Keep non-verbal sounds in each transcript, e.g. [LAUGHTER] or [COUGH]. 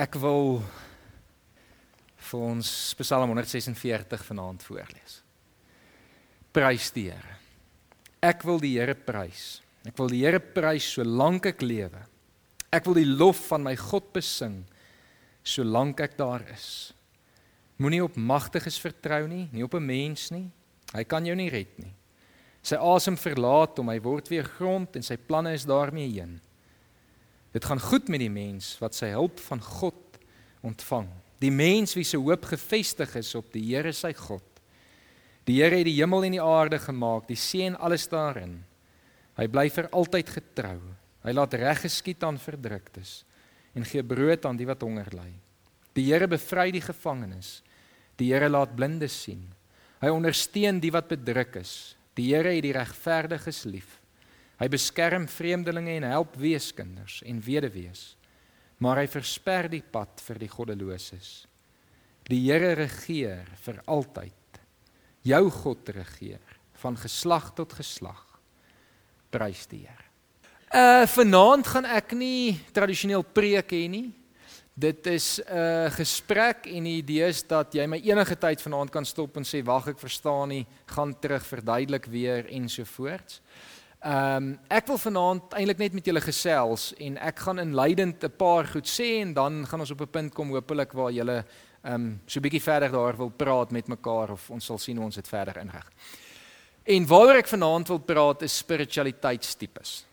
Ek wil vir ons Psalm 146 vanaand voorlees. Prys die Here. Ek wil die Here prys. Ek wil die Here prys solank ek lewe. Ek wil die lof van my God besing solank ek daar is. Moenie op magtiges vertrou nie, nie op 'n mens nie. Hy kan jou nie red nie. Sy asem verlaat hom, hy word weer grond en sy planne is daarmee heen. Dit gaan goed met die mens wat sy hulp van God ontvang. Die mens wie se hoop gefestig is op die Here sy God. Die Here het die hemel en die aarde gemaak, die see en alles daarin. Hy bly vir altyd getrou. Hy laat reg geskied aan verdruktes en gee brood aan die wat honger ly. Die Here bevry die gevangenes. Die Here laat blindes sien. Hy ondersteun die wat bedruk is. Die Here het die regverdiges lief. Hy beskerm vreemdelinge en help weeskinders en weduwees. Maar hy versper die pad vir die goddeloses. Die Here regeer vir altyd. Jou God regeer van geslag tot geslag. Prys die Here. Uh vanaand gaan ek nie tradisioneel preek hê nie. Dit is 'n uh, gesprek en die idee is dat jy my enige tyd vanaand kan stop en sê wag ek verstaan nie, gaan terug verduidelik weer ensovoorts. Ehm um, ek wil vanaand eintlik net met julle gesels en ek gaan inleidend 'n paar goed sê en dan gaan ons op 'n punt kom hopelik waar julle ehm um, so 'n bietjie verder daar wil praat met mekaar of ons sal sien hoe ons dit verder inrig. En waaroor ek vanaand wil praat is spiritualiteitstipes.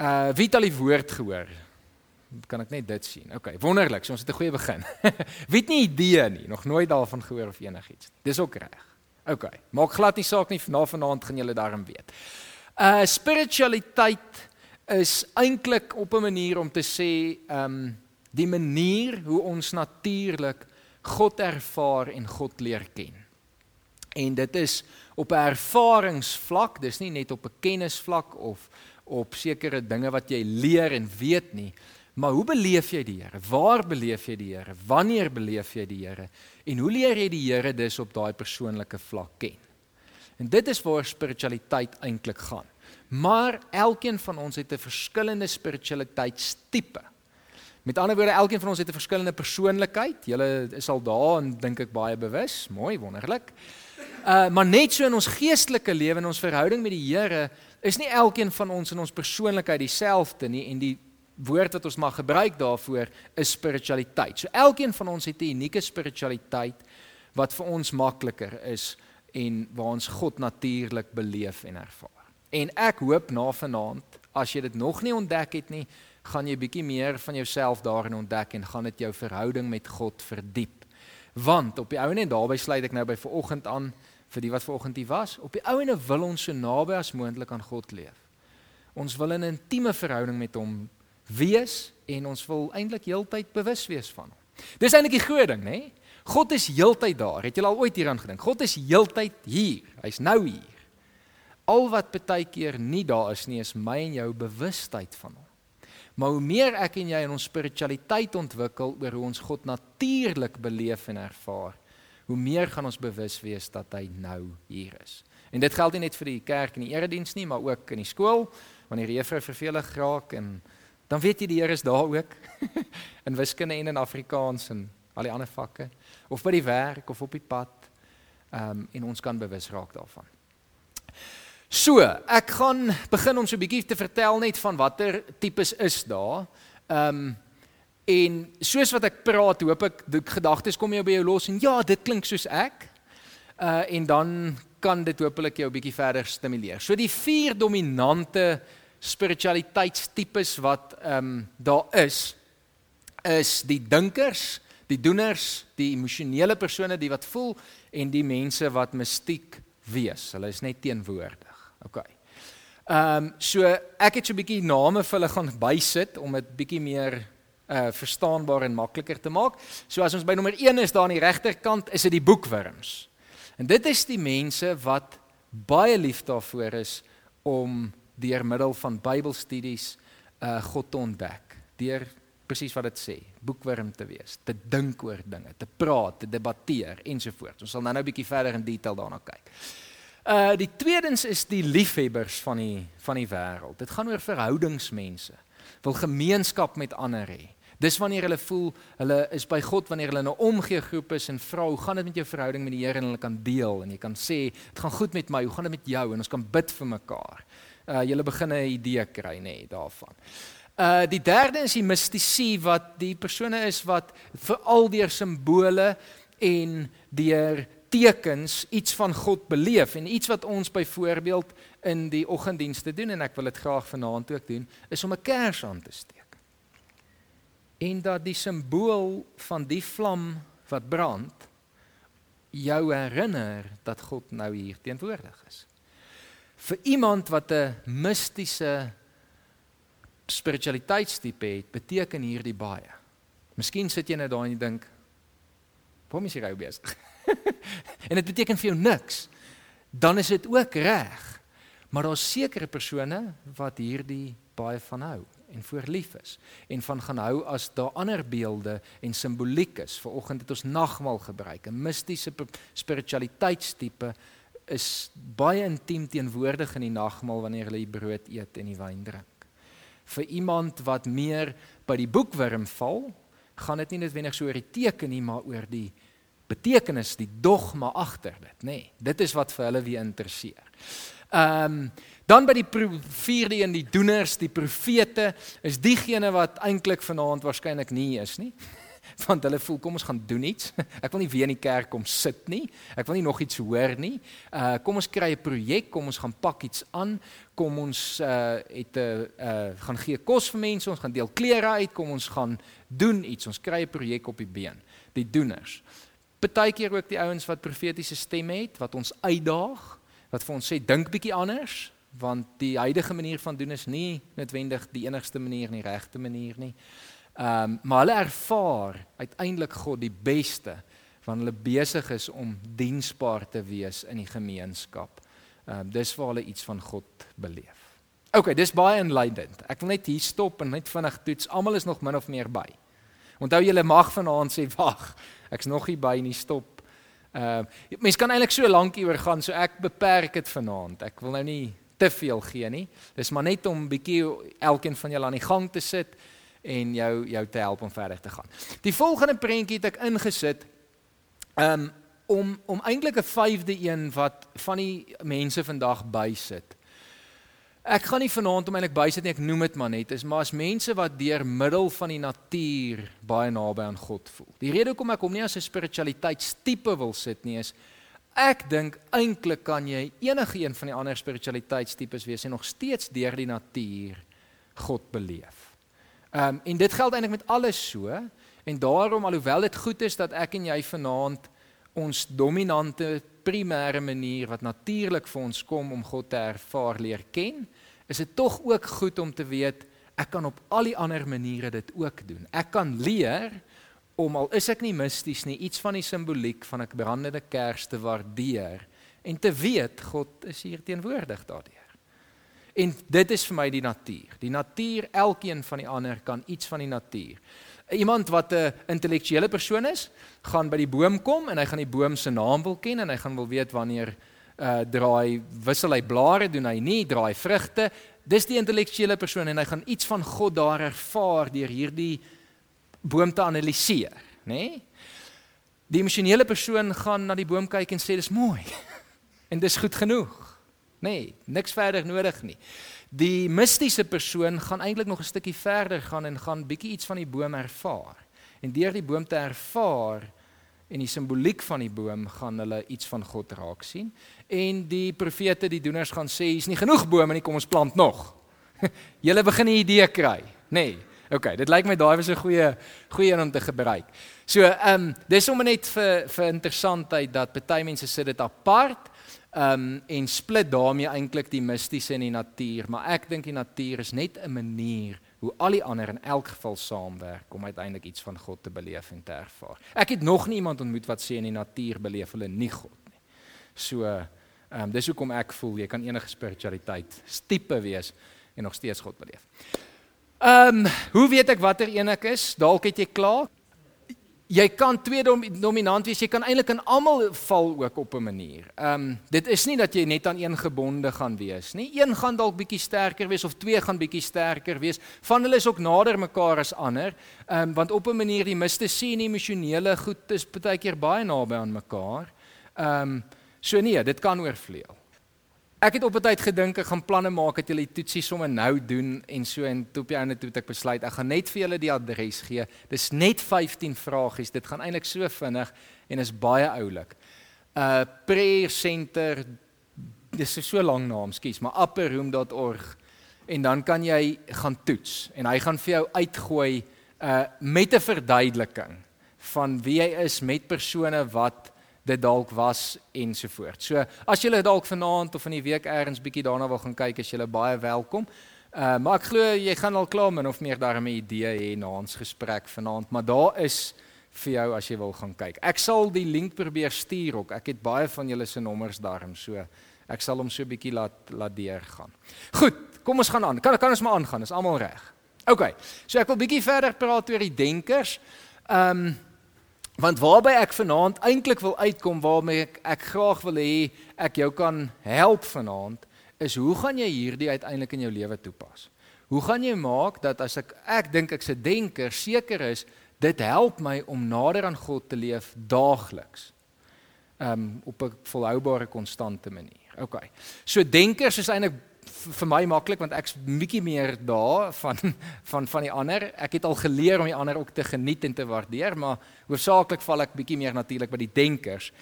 Uh wie het al die woord gehoor? Kan ek net dit sien? OK, wonderlik. So ons het 'n goeie begin. [LAUGHS] wie het nie idee nie, nog nooit daarvan gehoor of enigiets. Dis ook reg. OK. Maak glad nie saak nie, na vanaand gaan julle daarin weet. Uh spiritualiteit is eintlik op 'n manier om te sê ehm um, die manier hoe ons natuurlik God ervaar en God leer ken. En dit is op 'n ervaringsvlak, dis nie net op 'n kennisvlak of op sekere dinge wat jy leer en weet nie, maar hoe beleef jy die Here? Waar beleef jy die Here? Wanneer beleef jy die Here? En hoe leer jy die Here dus op daai persoonlike vlak ken? En dit is waar spiritualiteit eintlik gaan. Maar elkeen van ons het 'n verskillende spiritualiteitstipe. Met ander woorde, elkeen van ons het 'n verskillende persoonlikheid. Julle is al daar en dink ek baie bewus. Mooi, wonderlik. Uh maar net so in ons geestelike lewe en ons verhouding met die Here, is nie elkeen van ons in ons persoonlikheid dieselfde nie en die woord wat ons mag gebruik daarvoor is spiritualiteit. So elkeen van ons het 'n unieke spiritualiteit wat vir ons makliker is en waar ons God natuurlik beleef en ervaar. En ek hoop na vanaand, as jy dit nog nie ontdek het nie, gaan jy bietjie meer van jouself daarin ontdek en gaan dit jou verhouding met God verdiep. Want op die ou en daarby sluit ek nou by vanoggend aan vir die wat vanoggend hier was. Op die ou en wil ons so naby as moontlik aan God leef. Ons wil 'n intieme verhouding met hom wees en ons wil eintlik heeltyd bewus wees van hom. Dis eintlik die groot ding, nê? God is heeltyd daar. Het jy al ooit hieraan gedink? God is heeltyd hier. Hy's nou hier. Al wat baie keer nie daar is nie, is my en jou bewustheid van hom. Maar hoe meer ek en jy in ons spiritualiteit ontwikkel oor hoe ons God natuurlik beleef en ervaar, hoe meer gaan ons bewus wees dat hy nou hier is. En dit geld nie net vir die kerk en die erediens nie, maar ook in die skool, wanneer die juffrou vervelig raak en dan weet jy die Here is daar ook [LAUGHS] in wiskunde en in Afrikaans en al die ander vakke of by die werk of op die pad. Ehm um, en ons kan bewus raak daarvan. So, ek gaan begin om so 'n bietjie te vertel net van watter tipes is daar. Ehm um, en soos wat ek praat, hoop ek die gedagtes kom jou by jou los en ja, dit klink soos ek. Uh en dan kan dit hopelik jou 'n bietjie verder stimuleer. So die vier dominante spiritualiteitstipes wat ehm um, daar is is die dinkers, die doeners, die emosionele persone, die wat voel en die mense wat mistiek wees. Hulle is net teenwoordig. OK. Ehm um, so ek het so 'n bietjie name vir hulle gaan bysit om dit bietjie meer uh verstaanbaar en makliker te maak. So as ons by nommer 1 is daar aan die regterkant, is dit die boekwurms. En dit is die mense wat baie lief daarvoor is om deur middel van Bybelstudies uh God te ontdek. Deur presies wat dit sê, boekwurm te wees, te dink oor dinge, te praat, te debatteer ensovoorts. Ons sal nou-nou 'n bietjie verder in detail daarna kyk. Uh die tweedens is die liefhebbers van die van die wêreld. Dit gaan oor verhoudingsmense. Wil gemeenskap met ander hê. Dis wanneer hulle voel hulle is by God wanneer hulle in 'n omgee groep is en vra hoe gaan dit met jou verhouding met die Here en hulle kan deel en jy kan sê dit gaan goed met my, hoe gaan dit met jou en ons kan bid vir mekaar. Uh jy begin 'n idee kry nê nee, daarvan. Uh die derde is die mistisie wat die persone is wat veral deur simbole en deur tekens iets van God beleef en iets wat ons byvoorbeeld in die oggenddienste doen en ek wil dit graag vanaand ook doen is om 'n kers aan te steek en dat die simbool van die vlam wat brand jou herinner dat God nou hier teenwoordig is. Vir iemand wat 'n mistiese spiritualiteitstipe het, beteken hierdie baie. Miskien sit jy net daar en jy dink, "Waarom is jy rou besig?" [LAUGHS] en dit beteken vir jou niks. Dan is dit ook reg. Maar daar's sekere persone wat hierdie baie van hou en voor lief is en van gaan hou as daar ander beelde en simboliek is. Vanoggend het ons nagmaal gebruik. 'n Mistiese spiritualiteitstipe is baie intiem teenwoordig in die nagmaal wanneer hulle die brood eet en die wyn drink. Vir iemand wat meer by die boekwurm val, gaan dit nie noodwendig so oor die teken nie, maar oor die betekenis, die dogma agter dit, nê. Nee, dit is wat vir hulle wie interesseer. Ehm um, Dan by die vierde een die doeners, die profete, is diegene wat eintlik vanaand waarskynlik nie is nie. [LAUGHS] Want hulle voel kom ons gaan doen iets. [LAUGHS] Ek wil nie weer in die kerk kom sit nie. Ek wil nie nog iets hoor nie. Uh kom ons kry 'n projek, kom ons gaan pak iets aan. Kom ons uh het 'n uh gaan gee kos vir mense, ons gaan deel klere uit, kom ons gaan doen iets. Ons kry 'n projek op die been. Die doeners. Partykeer ook die ouens wat profetiese stemme het wat ons uitdaag, wat vir ons sê dink bietjie anders want die huidige manier van doen is nie noodwendig die enigste manier nie, regte manier nie. Ehm um, maar hulle ervaar uiteindelik God die beste wanneer hulle besig is om diensbaar te wees in die gemeenskap. Ehm um, dis waar hulle iets van God beleef. OK, dis baie enlightened. Ek wil net hier stop en net vinnig toets. Almal is nog min of meer by. Onthou julle mag vanaand sê wag, ek's nog nie by nie, stop. Ehm uh, mens kan eintlik so lank hieroor gaan, so ek beperk dit vanaand. Ek wil nou nie te veel gee nie. Dis maar net om bietjie elkeen van julle aan die gang te sit en jou jou te help om verder te gaan. Die volgende prentjie het ek ingesit um, om om eintlik 'n vyfde een wat van die mense vandag bysit. Ek gaan nie vanaand om eintlik bysit nie, ek noem dit maar net, is maar as mense wat deur middel van die natuur baie naby aan God voel. Die rede hoekom ek hom nie as 'n spiritualiteitstipe wil sit nie is Ek dink eintlik kan jy enige een van die ander spiritualiteitstipes wees en nog steeds deur die natuur God beleef. Ehm um, en dit geld eintlik met alles so en daarom alhoewel dit goed is dat ek en jy vanaand ons dominante primêre manier wat natuurlik vir ons kom om God te ervaar leer ken, is dit tog ook goed om te weet ek kan op al die ander maniere dit ook doen. Ek kan leer om al is ek nie misties nie, iets van die simboliek van 'n brandende kers te waardeer en te weet God is hier teenwoordig daardeur. En dit is vir my die natuur. Die natuur, elkeen van die ander kan iets van die natuur. Iemand wat 'n intellektuele persoon is, gaan by die boom kom en hy gaan die boom se naam wil ken en hy gaan wil weet wanneer uh draai wissel hy blare doen hy nie draai vrugte dis die intellektuele persoon en hy gaan iets van God daar ervaar deur hierdie boom te analiseer, nê? Nee? Die emosionele persoon gaan na die boom kyk en sê dis mooi. [LAUGHS] en dis goed genoeg. Nê, nee, niks verder nodig nie. Die mistiese persoon gaan eintlik nog 'n stukkie verder gaan en gaan bietjie iets van die boom ervaar. En deur die boom te ervaar en die simboliek van die boom gaan hulle iets van God raak sien. En die profete, die doeners gaan sê hier's nie genoeg bome nie, kom ons plant nog. [LAUGHS] Julle begin 'n idee kry, nê? Nee. OK, dit lyk my daai was 'n goeie goeie een om te gebruik. So, ehm um, dis sommer net vir vir interessantheid dat baie mense sit dit apart ehm um, en split daarmee eintlik die mistiese en die natuur, maar ek dink die natuur is net 'n manier hoe al die ander in elk geval saamwerk om uiteindelik iets van God te beleef en te ervaar. Ek het nog nie iemand ontmoet wat sê in die natuur beleef hulle nie God nie. So, ehm um, dis hoekom ek voel jy kan enige spiritualiteit tipe wees en nog steeds God beleef. Ehm, um, hoe weet ek watter een ek is? Dalk het jy klaar. Jy kan twee dom dominant wees. Jy kan eintlik in almal val ook op 'n manier. Ehm um, dit is nie dat jy net aan een gebonde gaan wees nie. Een gaan dalk bietjie sterker wees of twee gaan bietjie sterker wees. Van hulle is ook nader mekaar as ander. Ehm um, want op 'n manier die mistiese en emosionele goed is baie keer baie naby aan mekaar. Ehm um, so nee, dit kan oorvleuel. Ek het op 'n tyd gedink ek gaan planne maak dat julle die toetsie sommer nou doen en so en toe op die einde toe het ek besluit ek gaan net vir julle die adres gee. Dis net 15 vragies. Dit gaan eintlik so vinnig en is baie oulik. Uh prayer center dis is so lank naam, skus, maar upperroom.org en dan kan jy gaan toets en hy gaan vir jou uitgooi uh met 'n verduideliking van wie jy is met persone wat dit dalk was ensovoorts. So as julle dalk vanaand of in die week eers bietjie daarna wil gaan kyk, is julle baie welkom. Uh maar ek glo jy gaan al klaar min of meer daarmee idee hê na ons gesprek vanaand, maar daar is vir jou as jy wil gaan kyk. Ek sal die link probeer stuur ook. Ek het baie van julle se nommers daarom so. Ek sal hom so bietjie laat laat deurgaan. Goed, kom ons gaan aan. Kan kan ons maar aangaan. Is almal reg? OK. So ek wil bietjie verder praat oor die denkers. Ehm um, Want waarby ek vanaand eintlik wil uitkom waarmee ek ek graag wil hê ek jou kan help vanaand is hoe gaan jy hierdie uiteindelik in jou lewe toepas? Hoe gaan jy maak dat as ek ek dink ek's 'n denker seker is dit help my om nader aan God te leef daagliks. Um op 'n volhoubare konstante manier. OK. So denkers is eintlik vir my maklik want ek's bietjie meer daar van van van die ander. Ek het al geleer om die ander ook te geniet en te waardeer, maar hoofsaaklik val ek bietjie meer natuurlik by die denkers.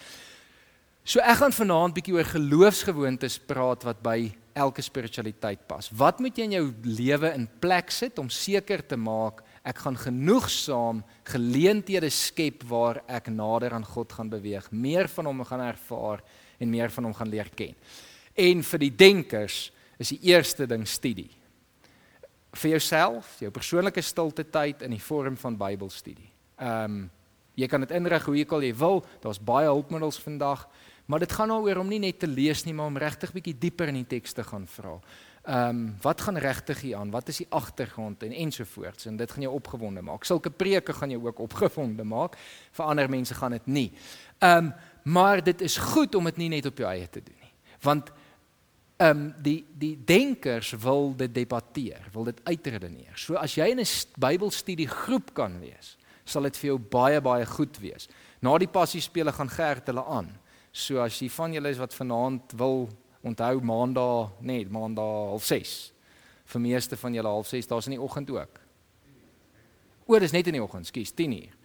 So ek gaan vanaand bietjie oor geloofsgewoontes praat wat by elke spiritualiteit pas. Wat moet jy in jou lewe in plek sit om seker te maak ek gaan genoegsaam geleenthede skep waar ek nader aan God gaan beweeg, meer van hom gaan ervaar en meer van hom gaan leer ken. En vir die denkers is die eerste ding studie. Vir jouself, jou persoonlike stilte tyd in die vorm van Bybelstudie. Ehm um, jy kan dit inrig hoe jy al jy wil. Daar's baie hulpmiddels vandag, maar dit gaan daaroor om nie net te lees nie, maar om regtig bietjie dieper in die teks te gaan vra. Ehm um, wat gaan regtig hier aan? Wat is die agtergrond en ensovoorts en dit gaan jou opgewonde maak. Sulke preke gaan jou ook opgewonde maak. Vir ander mense gaan dit nie. Ehm um, maar dit is goed om dit nie net op jou eie te doen nie. Want um, die die denkers wil dit debatteer, wil dit uitredeneer. So as jy in 'n Bybelstudie groep kan wees, sal dit vir jou baie baie goed wees. Na die passiespele gaan Gert hulle aan. So as jy van julle is wat vanaand wil onthou maandag, net maandag half 6. Vir meeste van julle half 6, daar's in die oggend ook. O, dis net in die oggend, skus, 10 uur.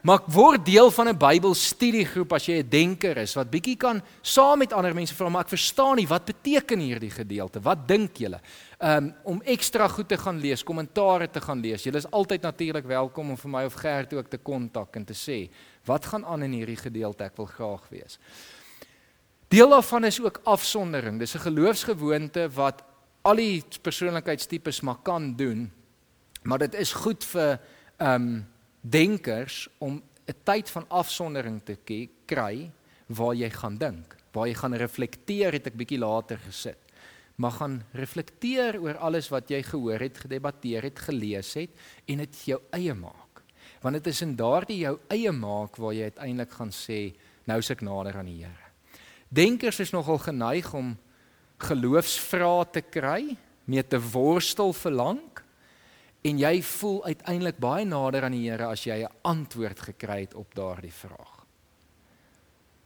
Maar word deel van 'n Bybelstudiegroep as jy 'n denker is wat bietjie kan saam met ander mense vra maar ek verstaan nie wat beteken hierdie gedeelte. Wat dink julle? Um om ekstra goed te gaan lees, kommentare te gaan lees. Julle is altyd natuurlik welkom om vir my of Gert ook te kontak en te sê wat gaan aan in hierdie gedeelte ek wil graag weet. Deel daarvan is ook afsondering. Dis 'n geloofsgewoonte wat al die persoonlikheidstipes maar kan doen. Maar dit is goed vir um denkers om 'n tyd van afsondering te kry waar jy gaan dink, waar jy gaan reflekteer het ek bietjie later gesit. Maar gaan reflekteer oor alles wat jy gehoor het, gedebatteer het, gelees het en dit jou eie maak. Want dit is in daardie jou eie maak waar jy uiteindelik gaan sê nou is ek nader aan die Here. Denkers is nogal geneig om geloofsvrae te kry, mee te worstel vir lank en jy voel uiteindelik baie nader aan die Here as jy 'n antwoord gekry het op daardie vraag.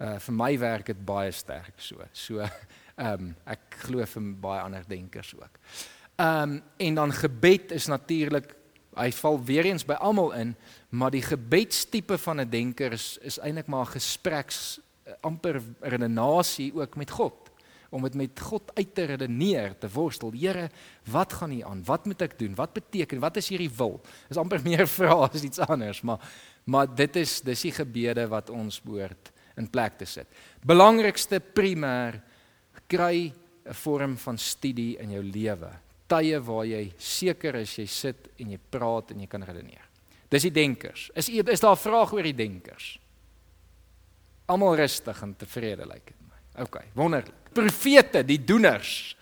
Uh vir my werk dit baie sterk so. So [LAUGHS] ehm um, ek glo vir baie ander denkers ook. Ehm um, en dan gebed is natuurlik hy val weer eens by almal in, maar die gebedstipe van 'n denker is is eintlik maar 'n gespreks amper redenasie ook met God om dit met God uit te redeneer, te worstel. Here, wat gaan hier aan? Wat moet ek doen? Wat beteken? Wat is hierdie wil? Is amper [LAUGHS] meer vra as iets anders, maar maar dit is dis die gebede wat ons behoort in plek te sit. Belangrikste primêr kry 'n vorm van studie in jou lewe. Tye waar jy seker is jy sit en jy praat en jy kan redeneer. Dis die denkers. Is is daar 'n vraag oor die denkers? Almal rustig en tevrede lyk like dit my. OK, wonderlik profete, die doeners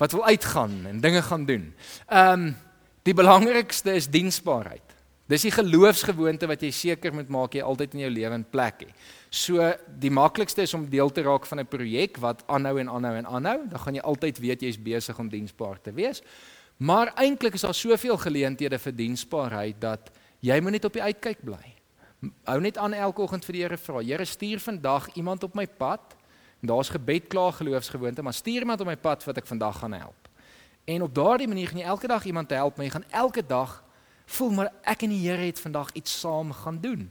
wat wil uitgaan en dinge gaan doen. Ehm um, die belangrikste is diensbaarheid. Dis die geloofsgewoonte wat jy seker moet maak jy altyd in jou lewe in plek het. So die maklikste is om deel te raak van 'n projek wat aanhou en aanhou en aanhou, dan gaan jy altyd weet jy's besig om diensbaar te wees. Maar eintlik is daar soveel geleenthede vir diensbaarheid dat jy moet net op die uitkyk bly. Hou net aan elke oggend vir die Here vra. Here stuur vandag iemand op my pad. En daar's gebed klaar geloofsgewoonte, maar stuur iemand op my pad wat ek vandag gaan help. En op daardie manier gaan jy elke dag iemand help, maar jy gaan elke dag voel maar ek en die Here het vandag iets saam gaan doen.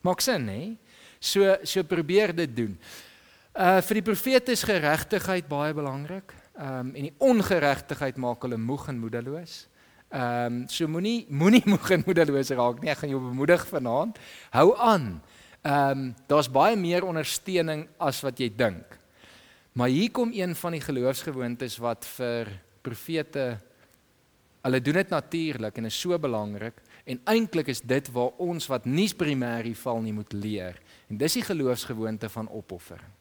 Maak sin, hè? So so probeer dit doen. Uh vir die profete is geregtigheid baie belangrik. Ehm um, en die ongeregtigheid maak hulle moeg en moedeloos. Ehm um, so moenie moenie [LAUGHS] moeg en moedeloos raak nie. Ek gaan jou bemoedig vanaand. Hou aan. Ehm um, daar's baie meer ondersteuning as wat jy dink. Maar hier kom een van die geloofsgewoontes wat vir profete Hulle doen dit natuurlik en is so belangrik en eintlik is dit waar ons wat nie primêr val nie moet leer. En dis die geloofsgewoonte van opoffering.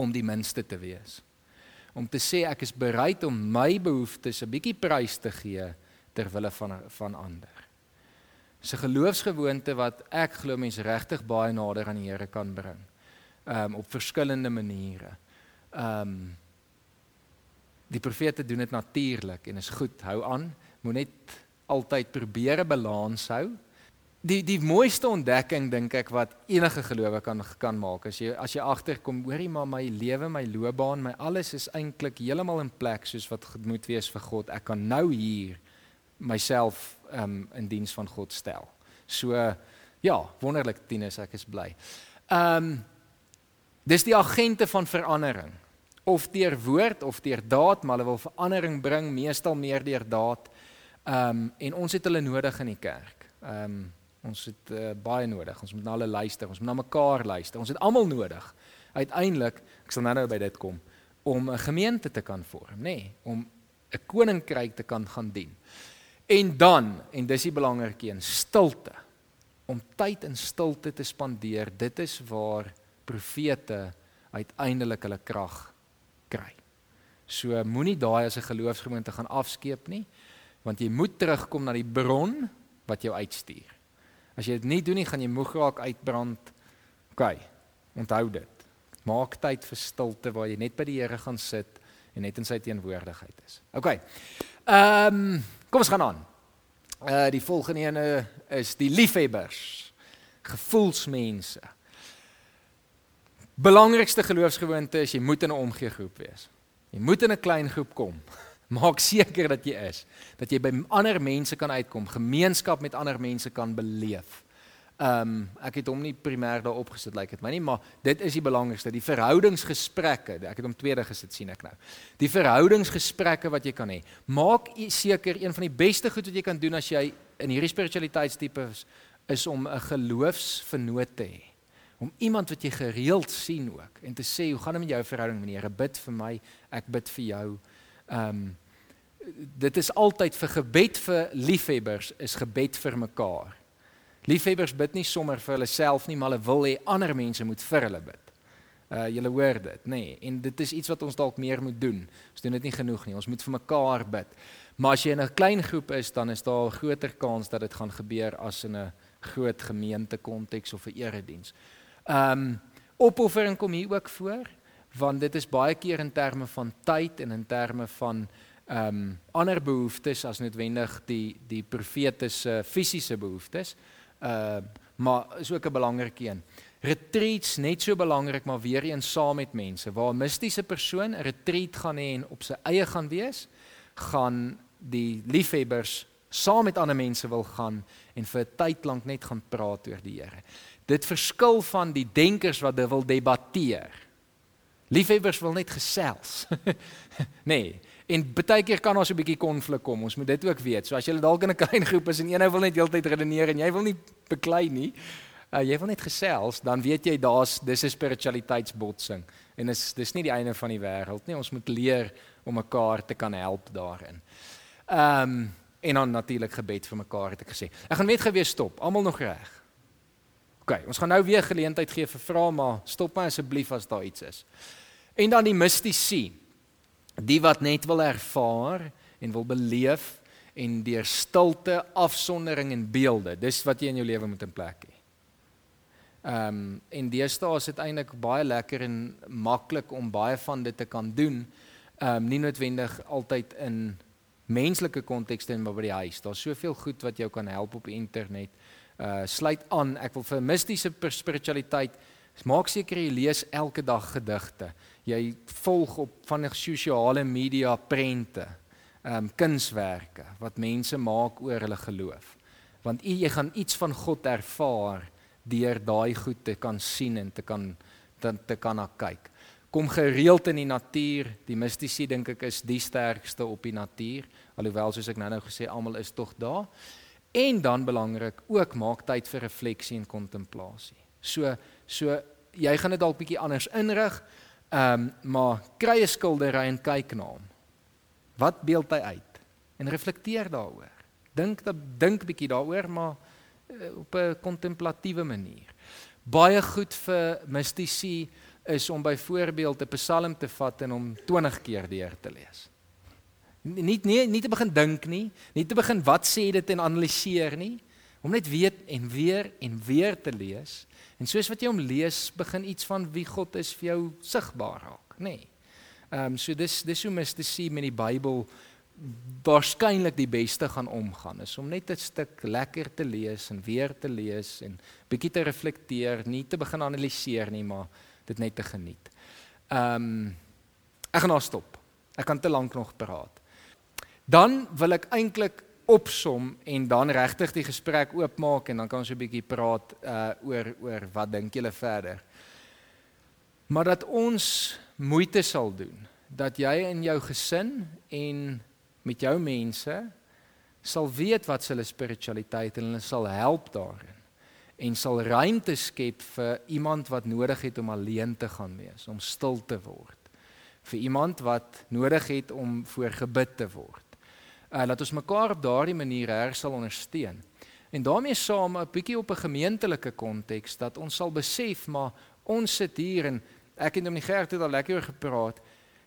Om die minste te wees. Om te sê ek is bereid om my behoeftes 'n bietjie prys te gee ter wille van van ander. Dis 'n geloofsgewoonte wat ek glo mense regtig baie nader aan die Here kan bring. Ehm um, op verskillende maniere. Ehm um, Die profete doen dit natuurlik en is goed. Hou aan. Moet net altyd probeer 'n balans hou. Die die mooiste ontdekking dink ek wat enige gelowe kan kan maak as jy as jy agterkom, hoorie maar my lewe, my loopbaan, my alles is eintlik heeltemal in plek soos wat moet wees vir God. Ek kan nou hier myself um in diens van God stel. So ja, wonderlik Tinus, ek is bly. Um dis die agente van verandering of deur woord of deur daad, maar hulle wil verandering bring, meestal meer deur daad. Um, en ons het hulle nodig in die kerk. Um, ons het uh, baie nodig. Ons moet na hulle luister, ons moet na mekaar luister. Ons het almal nodig. Uiteindelik, ek sal nou-nou by dit kom, om 'n gemeente te kan vorm, nê, nee, om 'n koninkryk te kan gaan dien. En dan, en dis die belangrike een, stilte. Om tyd in stilte te spandeer, dit is waar profete uiteindelik hulle krag kry. So moenie daai as 'n geloofsgemeente gaan afskeep nie, want jy moet terugkom na die bron wat jou uitstuur. As jy dit nie doen nie, gaan jy moeg raak uitbrand. OK. Onthou dit. Maak tyd vir stilte waar jy net by die Here gaan sit en net in sy teenwoordigheid is. OK. Ehm, um, kom ons gaan aan. Uh die volgende ene is die liefhebbers. Gevoelsmense belangrikste geloofsgewoonte is jy moet in 'n omgeegroep wees. Jy moet in 'n klein groep kom. [LAUGHS] Maak seker dat jy is, dat jy by ander mense kan uitkom, gemeenskap met ander mense kan beleef. Ehm um, ek het hom nie primêr daar opgesit lyk like dit my nie, maar dit is die belangrikste, die verhoudingsgesprekke. Ek het hom tweede gesit sien ek nou. Die verhoudingsgesprekke wat jy kan hê. Maak seker een van die beste goed wat jy kan doen as jy in hierdie spiritualiteitstipe is, is om 'n geloofsvernoot te hê om iemand wat jy gereeld sien ook en te sê hoe gaan dit met jou verhouding met die Here bid vir my ek bid vir jou ehm um, dit is altyd vir gebed vir liefhebbers is gebed vir mekaar liefhebbers bid nie sommer vir hulle self nie maar hulle wil hê ander mense moet vir hulle bid uh julle hoor dit nê nee. en dit is iets wat ons dalk meer moet doen ons doen dit nie genoeg nie ons moet vir mekaar bid maar as jy in 'n klein groep is dan is daar 'n groter kans dat dit gaan gebeur as in 'n groot gemeente konteks of 'n erediens. Um, opoffering kom hier ook voor want dit is baie keer in terme van tyd en in terme van um, ander behoeftes as noodwendig die die profetiese fisiese behoeftes. Uh, maar is ook 'n belangrike een. Retreats net so belangrik maar weer eens saam met mense. Waar 'n mistiese persoon 'n retreat gaan hê en op sy eie gaan wees, gaan die liefhebbers saam met ander mense wil gaan en vir 'n tyd lank net gaan praat oor die Here. Dit verskil van die denkers wat wil debatteer. Liefhebbers wil net gesels. [LAUGHS] nee, en baie keer kan ons 'n bietjie konflik kom. Ons moet dit ook weet. So as jy dalk in 'n klein [LAUGHS] groep is en een wil net heeltyd redeneer en jy wil nie beklei nie, uh, jy wil net gesels, dan weet jy daar's dis 'n spiritualiteitsbotsing en dis dis nie die einde van die wêreld nie. Ons moet leer om mekaar te kan help daarin. Ehm um, en dan natuurlik gebed vir mekaar het ek gesê. Ek gaan net gou weer stop. Almal nog reg? OK, ons gaan nou weer geleentheid gee vir vrae, maar stop my asseblief as daar iets is. En dan die mistisie. Die wat net wil ervaar en wil beleef en deur stilte, afsondering en beelde. Dis wat jy in jou lewe moet in plek hê. Ehm um, en deesdae is dit eintlik baie lekker en maklik om baie van dit te kan doen. Ehm um, nie noodwendig altyd in menslike kontekste en maar by die huis. Daar's soveel goed wat jou kan help op internet. Uh sluit aan. Ek wil vir mistiese spiritualiteit maak seker jy lees elke dag gedigte. Jy volg op van die sosiale media prente ehm um, kunswerke wat mense maak oor hulle geloof. Want jy, jy gaan iets van God ervaar deur daai goed te kan sien en te kan te, te kan na kyk. Kom gereeld in die natuur. Die mistisie dink ek is die sterkste op die natuur, alhoewel soos ek nou-nou gesê almal is tog daar. En dan belangrik, ook maak tyd vir refleksie en kontemplasie. So so jy gaan dit dalk bietjie anders inrig. Ehm um, maar kry 'n skildery en kyk na hom. Wat beeld hy uit? En reflekteer daaroor. Dink dat dink bietjie daaroor, maar uh, op 'n kontemplatiewe manier. Baie goed vir mistisie is om byvoorbeeld 'n Psalm te vat en hom 20 keer deur te lees. Nie nie nie te begin dink nie, nie te begin wat sê dit en analiseer nie, om net weet en weer en weer te lees. En soos wat jy hom lees, begin iets van wie God is vir jou sigbaar raak, nê. Nee. Ehm um, so dis dis hoe mistisie met die Bybel waarskynlik die beste gaan omgaan is om net 'n stuk lekker te lees en weer te lees en bietjie te reflekteer, nie te begin analiseer nie, maar dit net te geniet. Ehm um, ek gaan nou stop. Ek kan te lank nog praat. Dan wil ek eintlik opsom en dan regtig die gesprek oopmaak en dan kan ons 'n bietjie praat uh oor oor wat dink julle verder. Maar dat ons moeite sal doen dat jy in jou gesin en met jou mense sal weet wat hulle spiritualiteit en hulle sal help daarin en sal ruimte skep vir iemand wat nodig het om alleen te gaan wees, om stil te word. Vir iemand wat nodig het om voor gebid te word. Uh laat ons mekaar op daardie manier her sal ondersteun. En daarmee saam 'n bietjie op 'n gemeentelike konteks dat ons sal besef maar ons sit hier en ek het met die Gert het al lekker oor gepraat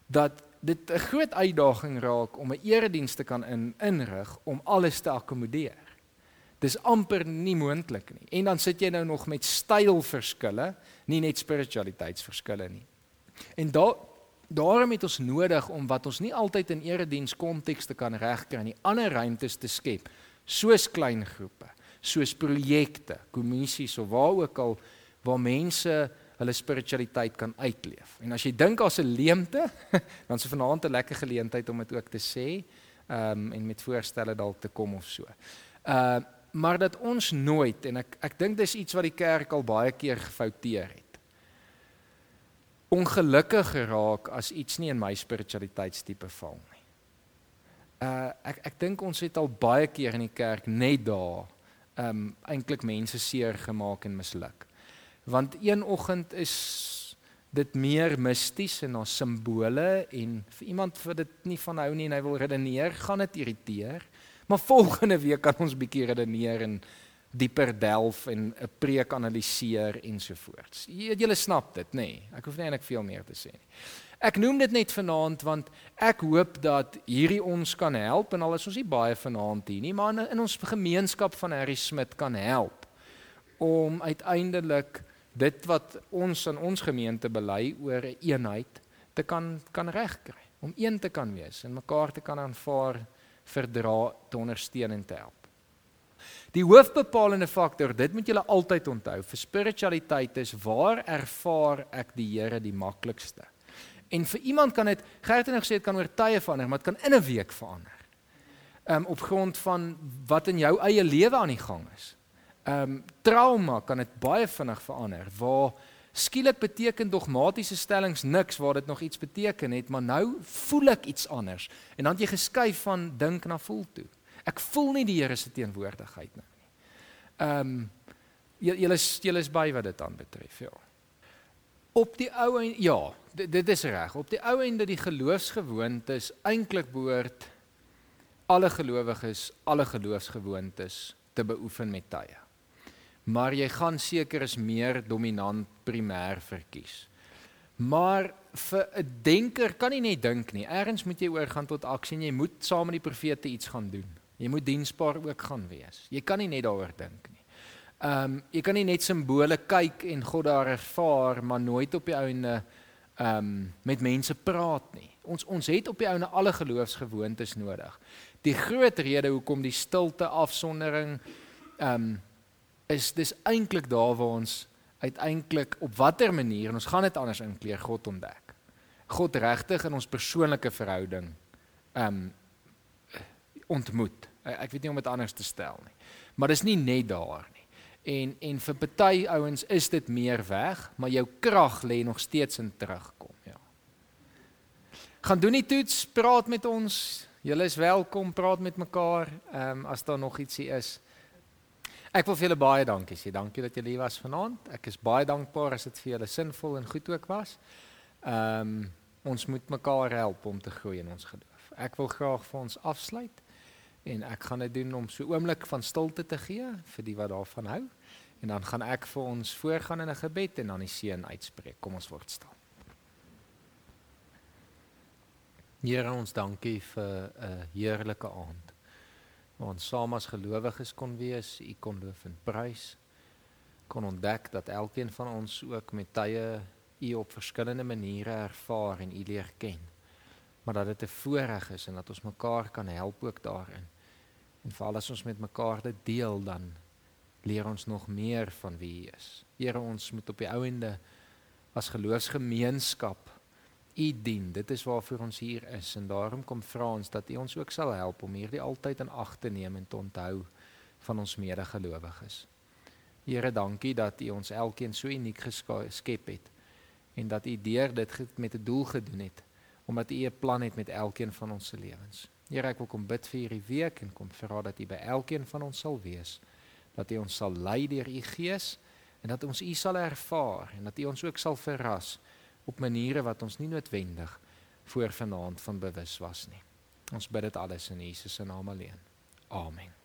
dat dit 'n groot uitdaging raak om 'n erediens te kan in, inrig om alles te akkommodeer. Dis amper nie moontlik nie. En dan sit jy nou nog met stylverskille, nie net spiritualiteitsverskille nie. En daar daarom het ons nodig om wat ons nie altyd in erediens konteks te kan regkry nie, ander ruimtes te skep, soos klein groepe, soos projekte, kommissies of waar ook al waar mense hulle spiritualiteit kan uitleef. En as jy dink daar's 'n leemte, [LAUGHS] dan is dit vanaand 'n lekker geleentheid om dit ook te sê, ehm um, en met voorstelle dalk te kom of so. Uh maar dat ons nooit en ek ek dink dis iets wat die kerk al baie keer gefouteer het. Ongelukkig geraak as iets nie in my spiritualiteitstipe val nie. Uh ek ek dink ons het al baie keer in die kerk net daar um, eintlik mense seer gemaak en misluk want een oggend is dit meer misties en na simbole en vir iemand wat dit nie van hou nie en hy wil redeneer, gaan dit irriteer. Maar volgende week kan ons bietjie redeneer en dieper delf en 'n preek analiseer ensovoorts. Julle snap dit, nê? Nee, ek hoef nie eintlik veel meer te sê nie. Ek noem dit net vanaand want ek hoop dat hierdie ons kan help en al is ons nie baie vanaand hier nie, maar in ons gemeenskap van Harry Smit kan help om uiteindelik dit wat ons in ons gemeente bely oor 'n eenheid te kan kan regkry, om een te kan wees en mekaar te kan aanvaar, verdra, te ondersteun en te help. Die hoofbepalende faktor, dit moet julle altyd onthou, vir spiritualiteit is waar ervaar ek die Here die maklikste. En vir iemand kan dit Gert het nou gesê dit kan oor tye verander, maar dit kan in 'n week verander. Ehm um, op grond van wat in jou eie lewe aan die gang is ehm um, trauma kan dit baie vinnig verander waar skielik beteken dogmatiese stellings niks waar dit nog iets beteken het maar nou voel ek iets anders en dan jy geskuif van dink na voel toe ek voel nie die Here se teenwoordigheid nou nie ehm um, julle is julle is by wat dit aan betref ja op die ou en ja dit, dit is reg op die ou ende die geloofsgewoontes eintlik behoort alle gelowiges alle geloofsgewoontes te beoefen met tye maar jy gaan seker is meer dominant primêr verkies. Maar vir 'n denker kan nie net dink nie. Eerens moet jy oorgaan tot aksie en jy moet saam met die profete iets gaan doen. Jy moet diensbaar ook gaan wees. Jy kan nie net daaroor dink nie. Ehm um, jy kan nie net simbole kyk en God daar ervaar, maar nooit op die ouene ehm um, met mense praat nie. Ons ons het op die ouene alle geloofsgewoontes nodig. Die groot rede hoekom die stilte afsondering ehm um, is dis eintlik daar waar ons uiteindelik op watter manier en ons gaan dit anders inkleer God ontdek. God regtig in ons persoonlike verhouding ehm um, ontmoet. Ek weet nie om dit anders te stel nie. Maar dis nie net daar nie. En en vir party ouens is dit meer weg, maar jou krag lê nog steeds in terugkom, ja. Gaan doen die toets, praat met ons. Julle is welkom, praat met mekaar, ehm um, as daar nog ietsie is. Ek wil vir julle baie dankie sê. Dankie dat julle hier was vanaand. Ek is baie dankbaar as dit vir julle sinvol en goed ook was. Ehm um, ons moet mekaar help om te groei in ons geloof. Ek wil graag vir ons afsluit en ek gaan dit doen om so oomblik van stilte te gee vir die wat daarvan hou. En dan gaan ek vir ons voorgaan in 'n gebed en dan die seën uitspreek. Kom ons word stil. Here ons dankie vir 'n heerlike aand waar ons saam as gelowiges kon wees, u kon loof en prys, kon ontdek dat elkeen van ons ook met tye u op verskillende maniere ervaar en u leer ken. Maar dat dit 'n voorreg is en dat ons mekaar kan help ook daarin. En veral as ons met mekaar dit deel dan leer ons nog meer van wie u is. Here ons moet op die ou ende as geloofsgemeenskap U dien. Dit is waarvoor ons hier is en daarom kom vra ons dat U ons ook sal help om hierdie altyd in ag te neem en te onthou van ons medegelowiges. Here, dankie dat U ons elkeen so uniek geskep het en dat U deur dit met 'n doel gedoen het omdat U 'n plan het met elkeen van ons se lewens. Here, ek wil kom bid vir hierdie week en kom vra dat U by elkeen van ons sal wees, dat U ons sal lei deur U Gees en dat ons U sal ervaar en dat U ons ook sal verras op maniere wat ons nie noodwendig voor vanaand van bewus was nie. Ons bid dit alles in Jesus se naam alleen. Amen.